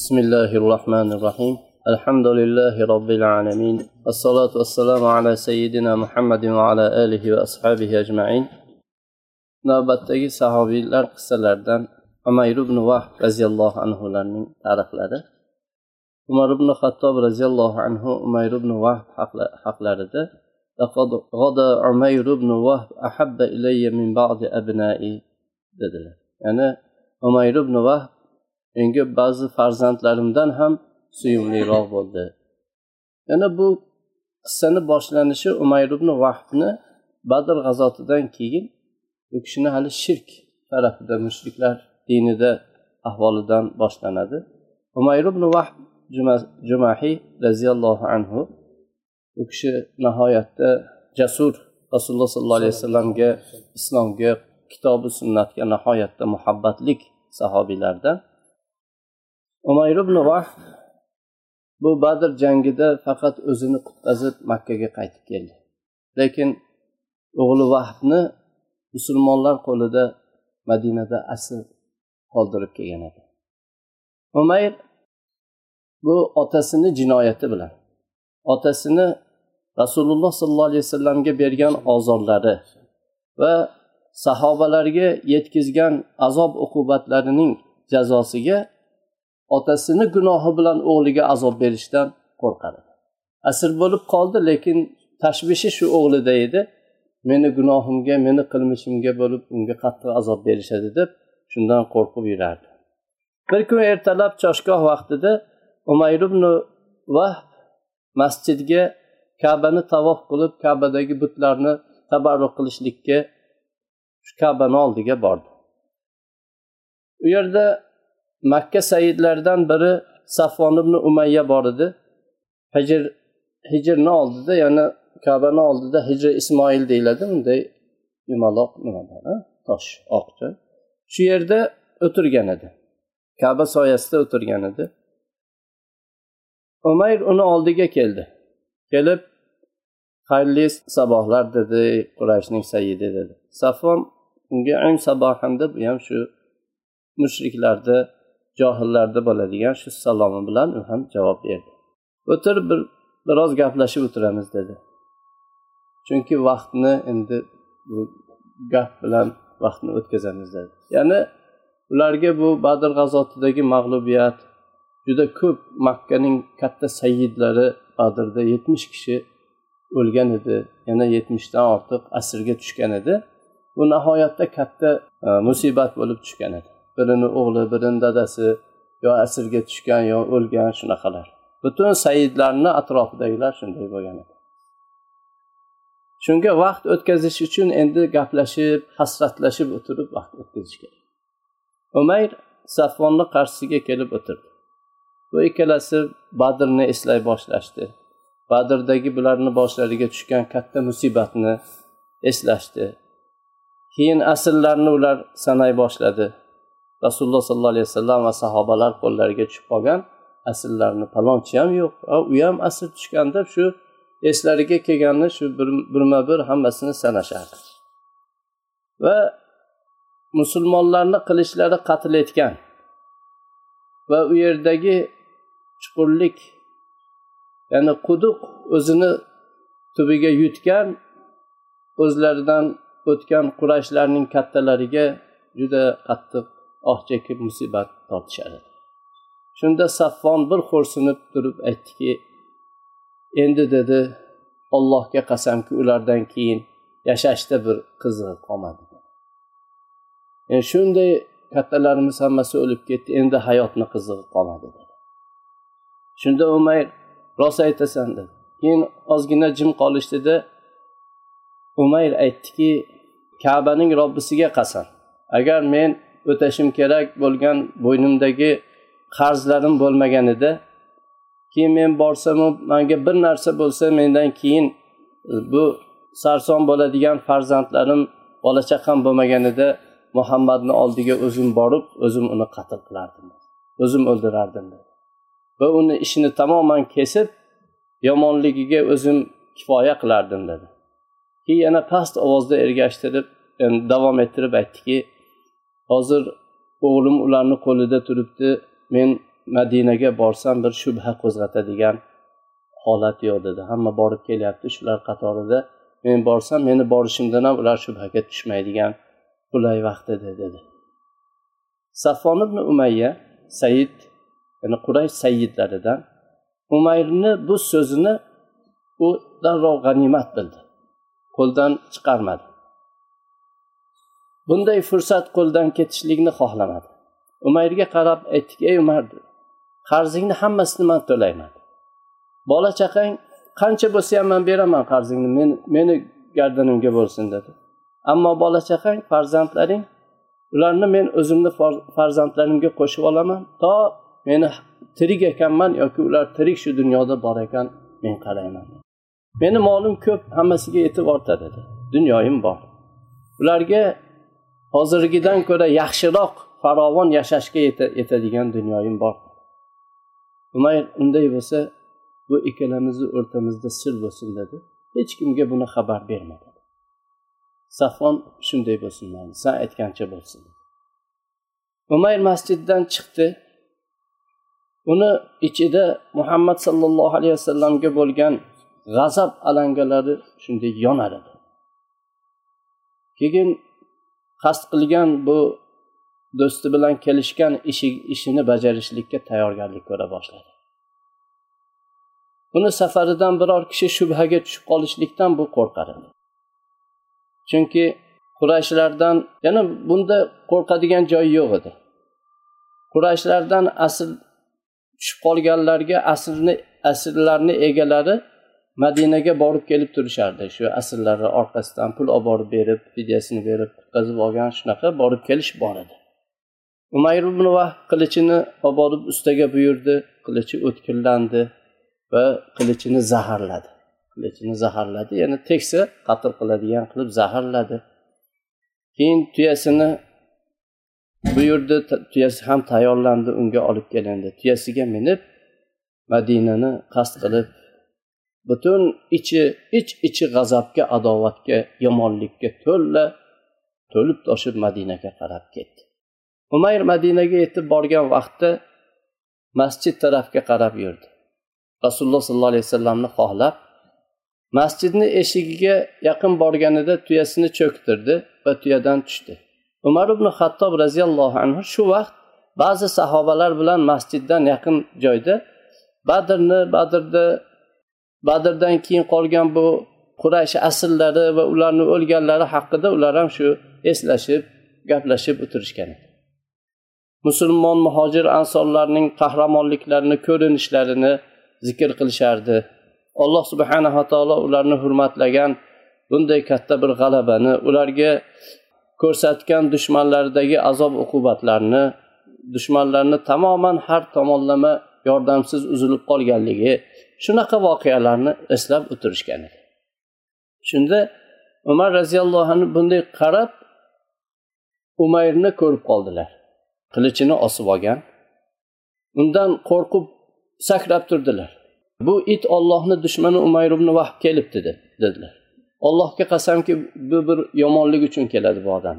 بسم الله الرحمن الرحيم الحمد لله رب العالمين الصلاة والسلام على سيدنا محمد وعلى آله وأصحابه أجمعين نوبت تجي صحابي لرق سلردن عمير بن واحد رضي الله عنه لرنين تعرف لده عمر بن خطاب رضي الله عنه عمير بن واحد حق لرده لقد غدا عمير بن واحد أحب إلي من بعض أبنائي دده يعني عمير بن واحد menga ba'zi farzandlarimdan ham suyumliroq bo'ldi. Yana bu qissani boshlanishi umayr ibn vahbni badr g'azotidan keyin u kishini hali shirk tarafida mushriklar dinida ahvolidan boshlanadi. Umayr ibn vahb jumahiy roziyallohu anhu u kishi nihoyatda jasur rasululloh sollallohu alayhi vasallamga islomga kitobi sunnatga nihoyatda muhabbatlik sahobiylardan umayr ibn vahb bu badr jangida faqat o'zini qutqazib makkaga qaytib keldi. Lekin o'g'li vahbni musulmonlar qo'lida madinada asr qoldirib kelgan edi. Umayr bu otasini jinoyati bilan otasini rasululloh sollallohu alayhi vasallamga bergan ozorlari va sahobalarga yetkazgan azob uqubatlarining jazosiga otasini gunohi bilan o'g'liga azob berishdan qo'rqadi asir bo'lib qoldi lekin tashvishi shu o'g'lida edi. Meni gunohimga meni qilmishimga bo'lib unga qattiq azob berishadi deb shundan qo'rqib yurardi. Bir kun ertalab choshgoh vaqtida umayr ibn vahb masjidga kabani tavof qilib kabadagi butlarni tabarruk qilishlikka shu kabani oldiga bordi. U yerda makka sayidlaridan biri safvon ibn umayya bor edi. Hijr hijrni oldida yana kabani oldida hijri ismoil deyiladi. Bunday yumaloq nimadan tosh oqcha. Shu yerda o'tirgan edi. Kaba soyasida o'tirgan edi. Umayr uni oldiga keldi. Kelib xayrli sabohlar dedi qurayshning sayidi dedi. Safvon unga ang sabohan deb u ham shu mushriklarni johillarda bo'ladigan shu salomi bilan u ham javob berdi. O'tir bir biroz gaplashib o'tiramiz dedi. Chunki vaqtni endi bu gap bilan vaqtni o'tkazamiz dedi. Ya'ni ularga bu badr g'azotidagi mag'lubiyat juda ko'p. Makkaning katta sayyidlari badrda yetmish kishi o'lgan edi yana yetmishdan ortiq asrga tushgan edi. Bu nihoyatda katta e, musibat bo'lib tushgan edi. Birini o'g'li birini dadasi yo asirga tushgan yo o'lgan shunaqalar. Butun saidlarni atrofidagilar shunday bo'lgan edi. Shunga vaqt o'tkazish uchun endi gaplashib hasratlashib o'tirib vaqt o'tkazish kerak. Umayr safvonni qarshisiga kelib o'tirdi. Bu ikkalasi badrni eslay boshlashdi. Badrdagi bularni boshlariga tushgan katta musibatni eslashdi. Keyin asrlarni ular sanay boshladi. Rasululloh sollallohu alayhi vasallam va sahobalar qo'llariga tushib qolgan asllarni palonchi ham yo'q u ham asl tushgan deb shu eslariga kelganini shu birma bir hammasini sanashardi. Va musulmonlarni qilichlari qatl etgan. Va u yerdagi chuqurlik ya'ni quduq o'zini tubiga yutgan o'zlaridan o'tgan qurashlarning kattalariga juda qattiq Ah, oh chekib musibat tortishadi shunda saffon bir xo'rsinib turib aytdiki endi dedi ollohga qasamki ulardan keyin yashashda bir qizig'i qolmadi. Yani shunday kattalarimiz hammasi o'lib ketdi endi hayotni qizig'i qolmadi dedi. Shunda umayr rost aytasan dedi. Keyin ozgina jim qolishdida umayr aytdiki kabaning robbisiga qasam agar men o'tashim kerak bo'lgan bo'ynimdagi qarzlarim bo'lmaganida keyin men borsamu manga bir narsa bo'lsa mendan keyin e, bu sarson bo'ladigan farzandlarim bola chaqam bo'lmaganida muhammadni oldiga o'zim borib o'zim uni qatl qilardim. O'zim o'ldirardim. Va uni ishini tamoman kesib yomonligiga o'zim kifoya qilardim dedi. Keyin yana past ovozda ergashtirib davom ettirib aytdiki hozir o'g'lim ularni qo'lida turibdi. Men madinaga borsam bir shubha qo'zg'atadigan holat yo'q dedi. Hamma borib kelyapti shular qatorida. Men borsam meni borishimdan ham ular shubhaga tushmaydigan qulay vaqt edi dedi. Safon ibn umayya said ya'ni quraysh sayyidlaridan umayrni bu so'zini u darrov g'animat bildi. Qo'ldan chiqarmadi. Bunday fursat qo'ldan ketishlikni xohlamadi. Umayrga qarab aytdiki ey umar qarzingni hammasini man to'layman. Bola chaqang qancha bo'lsa ham man beraman qarzingni men meni gardanimga bo'lsin dedi. Ammo bola chaqang farzandlaring ularni men o'zimni farzandlarimga qo'shib olaman to meni tirik ekanman yoki ular tirik shu dunyoda bor ekan men qarayman meni molim ko'p hammasiga yetib ortadi dedi dunyoyim bor. Ularga hozirgidan ko'ra yaxshiroq farovon yashashga yetadigan dunyoyim bor. Umayr unday bo'lsa bu ikkalamizni o'rtamizda sir bo'lsin dedi. Hech kimga buni xabar bermadi. Safon shunday bo'lsin san aytgancha bo'lsin. Umayr masjiddan chiqdi. Uni ichida muhammad sollallohu alayhi vasallamga bo'lgan g'azab alangalari shunday yonar edi. Keyin qasd qilgan bu do'sti bilan kelishgan ishi ishini bajarishlikka tayyorgarlik ko'ra boshladi. Buni safaridan biror kishi shubhaga tushib qolishlikdan bu qo'rqar edi chunki qurayshlardan yana bunda qo'rqadigan joyi yo'q edi. Qurayshlardan asl tushib qolganlarga asrni asrlarni egalari madinaga borib kelib turishardi. Shu asrlarni orqasidan pul olib borib berib fidyasini berib qutqazib olgan shunaqa borib kelish bor edi. Umayr ibn vahb qilichini olib borib ustaga buyurdi. Qilichi o'tkirlandi va qilichini zaharladi. Qilichini zaharladi ya'ni teksa qatl qiladigan qilib zaharladi. Keyin tuyasini buyurdi tuyasi ham tayyorlandi unga olib kelindi. Tuyasiga minib madinani qasd qilib butun ichi ich ichi g'azabga adovatga yomonlikka to'la to'lib toshib madinaga qarab ketdi. Umayr madinaga yetib borgan vaqtda masjid tarafga qarab yurdi. Rasululloh sollallohu alayhi vasallamni xohlab masjidni eshigiga yaqin borganida tuyasini cho'ktirdi va tuyadan tushdi. Umar ibn xattob roziyallohu anhu shu vaqt ba'zi sahobalar bilan masjiddan yaqin joyda badrni badrda badrdan keyin qolgan bu quraysh asllari va ularni o'lganlari haqida ular ham shu eslashib gaplashib o'tirishgan edi musulmon muhojir ansorlarning qahramonliklarini ko'rinishlarini zikr qilishardi. Alloh subhanava taolo ularni hurmatlagan bunday katta bir g'alabani ularga ko'rsatgan dushmanlaridagi azob uqubatlarni dushmanlarni tamoman har tomonlama yordamsiz uzilib qolganligi shunaqa voqealarni eslab o'tirishgan edi. Shunda umar roziyallohu anhu bunday qarab umayrni ko'rib qoldilar. Qilichini osib olgan undan qo'rqib sakrab turdilar. Bu it ollohni dushmani umayr ibn vahb kelibdi dedilar. Allohga qasamki bu bir yomonlik uchun keladi bu odam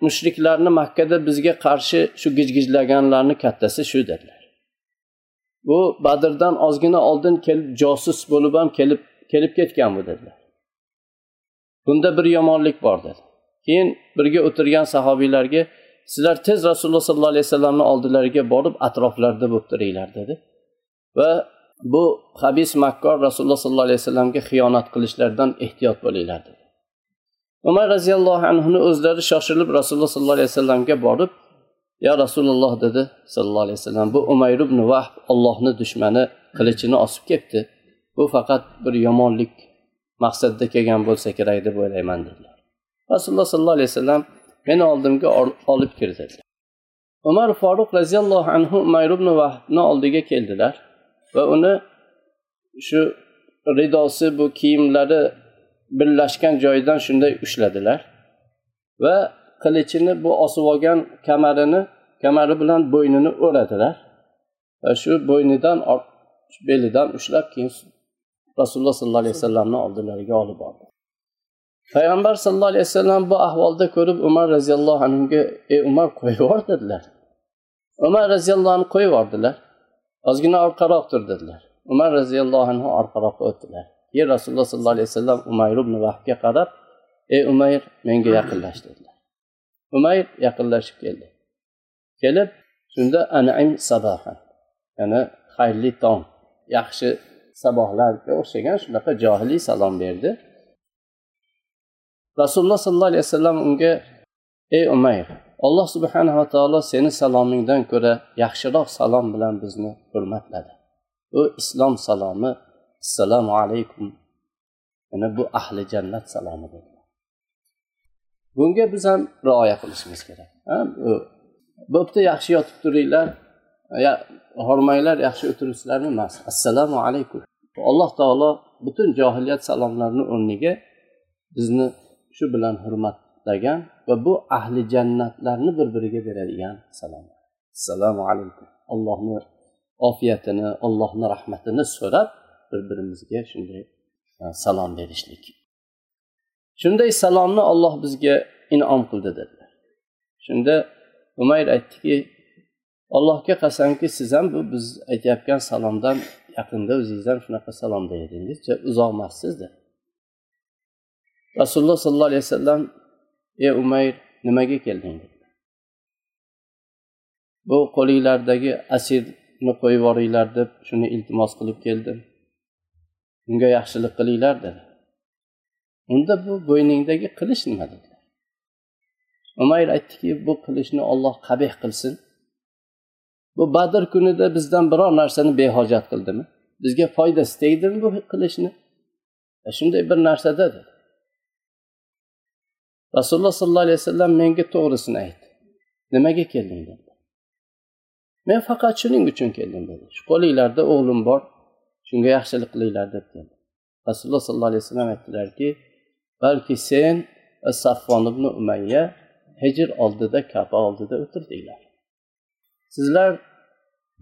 mushriklarni makkada bizga qarshi shu gijgijlaganlarni kattasi shu dedilar. Bu badrdan ozgina oldin kelib josus bo'lib ham kelib kelib ketgan bu dedilar. Bunda bir yomonlik bor dedi. Keyin birga o'tirgan sahobiylarga sizlar tez rasululloh sollallohu alayhi vasallamni oldilariga borib atroflarida bo'lib turinglar dedi. Va bu habis makkor rasululloh sollallohu alayhi vasallamga xiyonat qilishlardan ehtiyot bo'linglar dedi. Umar roziyallohu anhuni o'zlari shoshilib rasululloh sollallohu alayhi vasallamga borib yo rasululloh dedi sallallohu alayhi vasallam. Bu umayr ibn vahb ollohni dushmani qilichini osib ketdi. Bu faqat bir yomonlik maqsadda kelgan bo'lsa kerak deb o'ylayman dedilar. Rasululloh sollallohu alayhi vasallam meni oldimga olib kirdi. Umar foruq roziyallohu anhu umayr ibn vahbni oldiga keldilar va uni shu ridosi bu kiyimlari birlashgan joyidan shunday ushladilar va qilichini bu osib olgan kamarini kamari bilan bo'ynini o'radilar. Va shu bo'ynidan belidan ushlab keyin rasululloh sollallohu alayhi vasallamni oldilariga olib bordi. Payg'ambar sallallohu alayhi vasallam bu ahvolda ko'rib umar roziyallohu anhuga ey umar qo'yib yubor dedilar. Umar roziyallohu anhu qo'yib yubordilar. Ozgina orqaroq tur dedilar. Umar roziyallohu anhu orqaroqqa o'tdilar. Keyin rasululloh sollallohu alayhi vasallam umayr ibn vahga qarab ey umayr menga yaqinlash dedilar. Umayr yaqinlashib keldi. Kelib shunda anim sabaha ya'ni xayrli tong yaxshi sabohlarga o'xshagan shunaqa johiliy salom berdi. Rasululloh sollallohu alayhi vasallam unga ey umayr alloh subhanava taolo seni salomingdan ko'ra yaxshiroq salom bilan bizni hurmatladi. U islom salomi assalomu alaykum. Yana bu ahli jannat salomi dedi. Bunga biz ham rioya qilishimiz kerak. Bo'pti yaxshi yotib turinglar. Hormanglar yaxshi o'tiribsizlarmi emas. Assalomu alaykum. Alloh taolo butun johiliyat salomlarini o'rniga bizni shu bilan hurmatlagan va bu ahli jannatlarni bir biriga beradigan salom. Assalomu alaykum. Allohni ofiyatini allohni rahmatini so'rab bir birimizga shunday salom berishlik. Shunday salomni olloh bizga inom qildi dedilar. Shunda umayr aytdiki allohga qasamki siz ham bu biz aytayotgan salomdan yaqinda o'zingiz ham shunaqa salom edingiz uzoq emassiz dedi. Rasululloh sollallohu alayhi vasallam ey umayr nimaga kelding? dedilar bu qo'linglardagi asirni qo'yib yuboringlar deb shuni iltimos qilib keldim. Unga yaxshilik qilinglar dedi. Unda bu bo'yningdagi qilich nima dedilar umayr aytdiki bu qilichni olloh qabih qilsin. Bu badr kunida bizdan biror narsani behojat qildimi? Bizga foydasi tegdimi bu qilichni e, shunday bir narsada dedi. Rasululloh sollallohu alayhi vasallam menga to'g'risini aytdi. Nimaga kelding dedi. Men faqat shuning uchun keldim dedi. Shu qo'linglarda o'g'lim bor shunga yaxshilik qilinglar deb keldi rasululloh sollallohu alayhi vasallam aytdilarki balki sen va saffon ibn umayya hijr oldida kaba oldida o'tirdinglar. Sizlar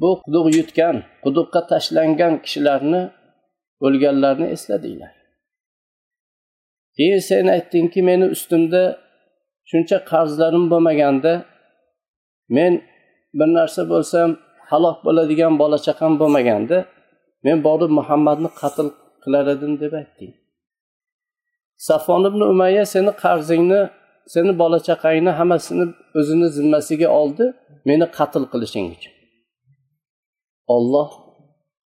bu quduq yutgan quduqqa tashlangan kishilarni o'lganlarni esladinglar. Keyin sen aytdingki meni ustimda shuncha qarzlarim bo'lmaganda men bir narsa bo'lsam halok bo'ladigan bola chaqam bo'lmaganda men borib muhammadni qatl qilar edim deb aytding. Safon ibn umayya seni qarzingni seni bola chaqangni hammasini o'zini zimmasiga oldi meni qatl qilishing uchun. Olloh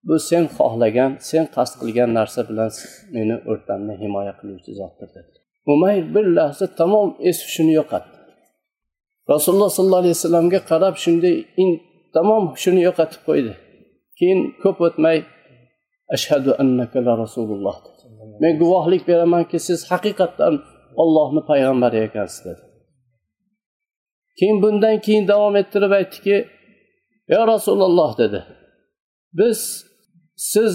bu sen xohlagan sen qasd qilgan narsa bilan meni o'rtamni himoya qiluvchi zotdir dedi. Umayr bir lahza tamom es hushini yo'qotdi. Rasululloh sollallohu alayhi vasallamga qarab shunday tamom hushini yo'qotib qo'ydi. Keyin ko'p o'tmay ashhadu annaka la rasululloh dedi. Men guvohlik beramanki siz haqiqatdan ollohni payg'ambari ekansiz dedi. Keyin bundan keyin davom ettirib aytdiki yo rasululloh dedi. Biz siz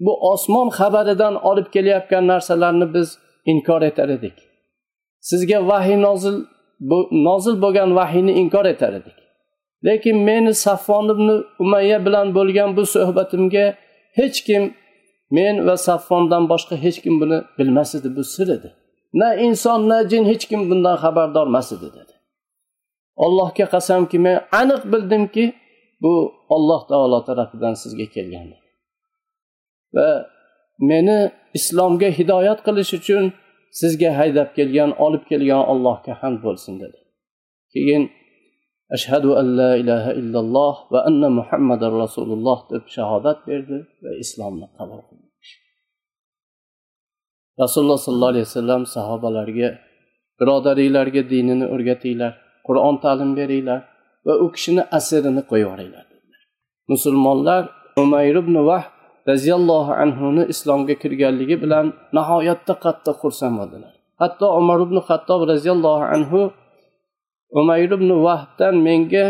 bu osmon xabaridan olib kelayotgan narsalarni biz inkor etar edik. Sizga vahiy nozil bu, nozil bo'lgan vahiyni inkor etar edik. Lekin meni saffon ibn umayya bilan bo'lgan bu suhbatimga hech kim men va saffondan boshqa hech kim buni bilmas edi bu sir edi. Na inson na jin hech kim bundan xabardor emas edi dedi. Allohga qasamki men aniq bildimki bu olloh taolo tarafidan sizga kelgan va meni islomga hidoyat qilish uchun sizga haydab kelgan olib kelgan allohga hamd bo'lsin dedi. Keyin ashhadu an la ilaha illalloh va anna muhammadan rasululloh deb shahodat berdi va islomni qabul qildi rasululloh sollallohu alayhi vasallam sahobalarga birodaringlarga dinini o'rgatinglar qur'on ta'lim beringlar va u kishini asirini qo'yib yuboringlar musulmonlar umayr ibn vah roziyallohu anhuni islomga kirganligi bilan nihoyatda qattiq xursand bo'ldilar. Hatto umar ibn hattob roziyallohu anhu umayr ibn vahbdan menga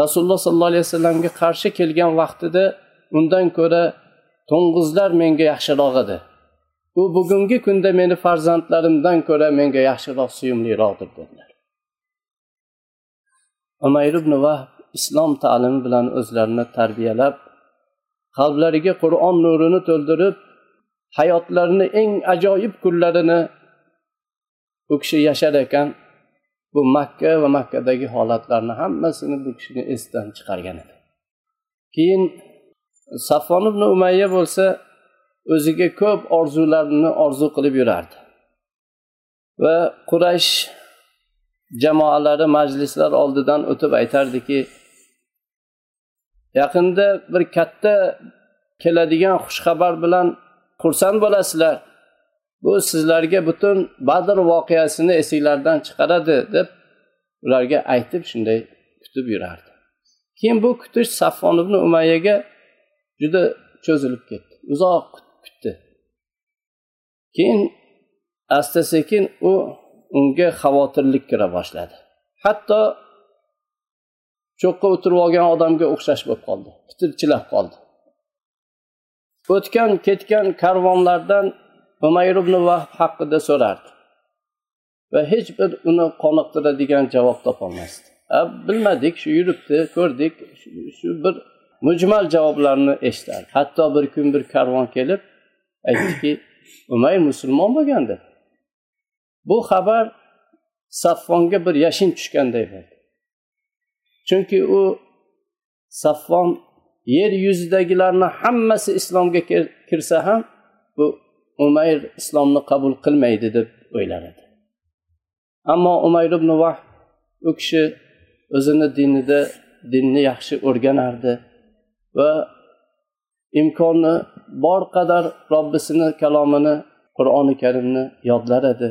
rasululloh sollallohu alayhi vasallamga qarshi kelgan vaqtida undan ko'ra to'ng'izlar menga yaxshiroq edi. U bugungi kunda meni farzandlarimdan ko'ra menga yaxshiroq suyumliroqdir dedilar. Umayr ibn vahb islom ta'limi bilan o'zlarini tarbiyalab qalblariga qur'on nurini to'ldirib hayotlarini eng ajoyib kunlarini u kishi yashar ekan. Bu makka va makkadagi holatlarni hammasini bu kishini esdan chiqargan edi. Keyin safon ibn umayya bo'lsa o'ziga ko'p orzularni orzu qilib yurardi. Va quraysh jamoalari majlislar oldidan o'tib aytardiki yaqinda bir katta keladigan xushxabar bilan xursand bo'lasizlar. Bu sizlarga butun badr voqeasini esinglardan chiqaradi deb ularga aytib shunday kutib yurardi. Keyin bu kutish saffon ibn umayyaga juda cho'zilib ketdi uzoq kutdi. Keyin asta sekin u unga xavotirlik kira boshladi. Hatto cho'qqa o'tirib olgan odamga o'xshash bo'lib qoldi pitirchilab qoldi. O'tgan ketgan karvonlardan umayr ibn vahb haqida so'rardi. Va hech bir uni qoniqtiradigan javob topolmasdi. Bilmadik shu yuribdi ko'rdik shu bir mujmal javoblarni eshitardi hatto bir kun bir karvon kelib aytdiki umayr musulmon bo'lgan deb bu xabar saffonga bir yashin tushganday bo'ldi. Chunki u saffon yer yuzidagilarni hammasi islomga kirsa ham bu umayr islomni qabul qilmaydi deb o'ylar edi ammo umayr ibn vah u kishi o'zini dinida dinni yaxshi o'rganardi va imkoni bor qadar robbisini kalomini qur'oni karimni yodlar edi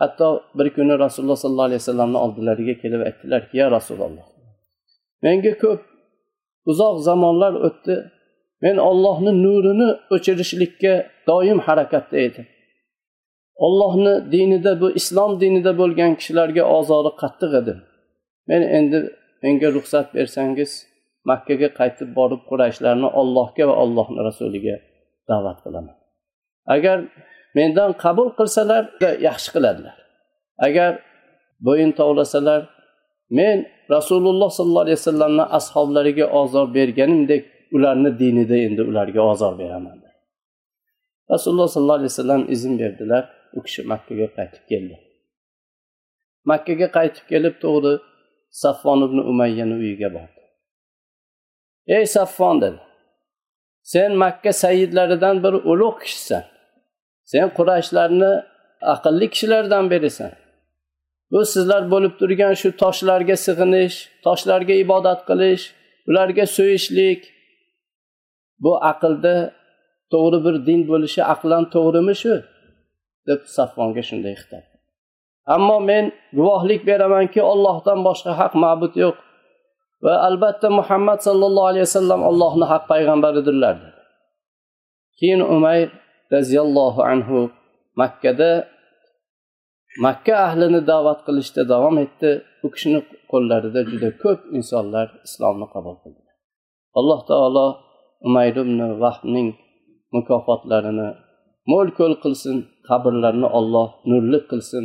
hatto bir kuni rasululloh sollallohu alayhi vasallamni oldilariga kelib aytdilarki ya rasululloh menga ko'p uzoq zamonlar o'tdi. Men ollohni nurini o'chirishlikka doim harakatda edim ollohni dinida bu islom dinida bo'lgan kishilarga ozori qattiq edi. Men endi menga ruxsat bersangiz makkaga qaytib borib qurayshlarni ollohga va ollohni rasuliga da'vat qilaman. Agar mendan qabul qilsalar yaxshi qiladilar. Agar bo'yin tovlasalar men rasululloh sollallohu alayhi vasallamni ashoblariga ozor berganimdek ularni dinida endi ularga ozor beraman rasululloh sollallohu alayhi vasallam izn berdilar u kishi makkaga qaytib keldi. Makkaga qaytib kelib to'g'ri saffon ibn umayyani uyiga bordi. Ey saffon dedi sen makka sayidlaridan bir ulug' kishisan. Sen qurashlarni aqlli kishilardan birisan bu sizlar bo'lib turgan shu toshlarga sig'inish toshlarga ibodat qilish ularga so'yishlik bu aqlda to'g'ri bir din bo'lishi aqlan to'g'rimi shu? deb safvonga shunday xitob ammo men guvohlik beramanki ollohdan boshqa haq ma'bud yo'q. Va albatta muhammad sollallohu alayhi vasallam ollohni haq payg'ambaridirlar keyin umayr roziyallohu anhu makkada makka ahlini da'vat qilishda davom etdi. U kishini qo'llarida juda ko'p insonlar islomni qabul qildilar alloh taolo umayr ibn vahbning mukofotlarini mo'l ko'l qilsin qabrlarini olloh nurli qilsin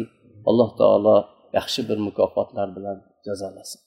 alloh taolo yaxshi bir mukofotlar bilan jazolasin.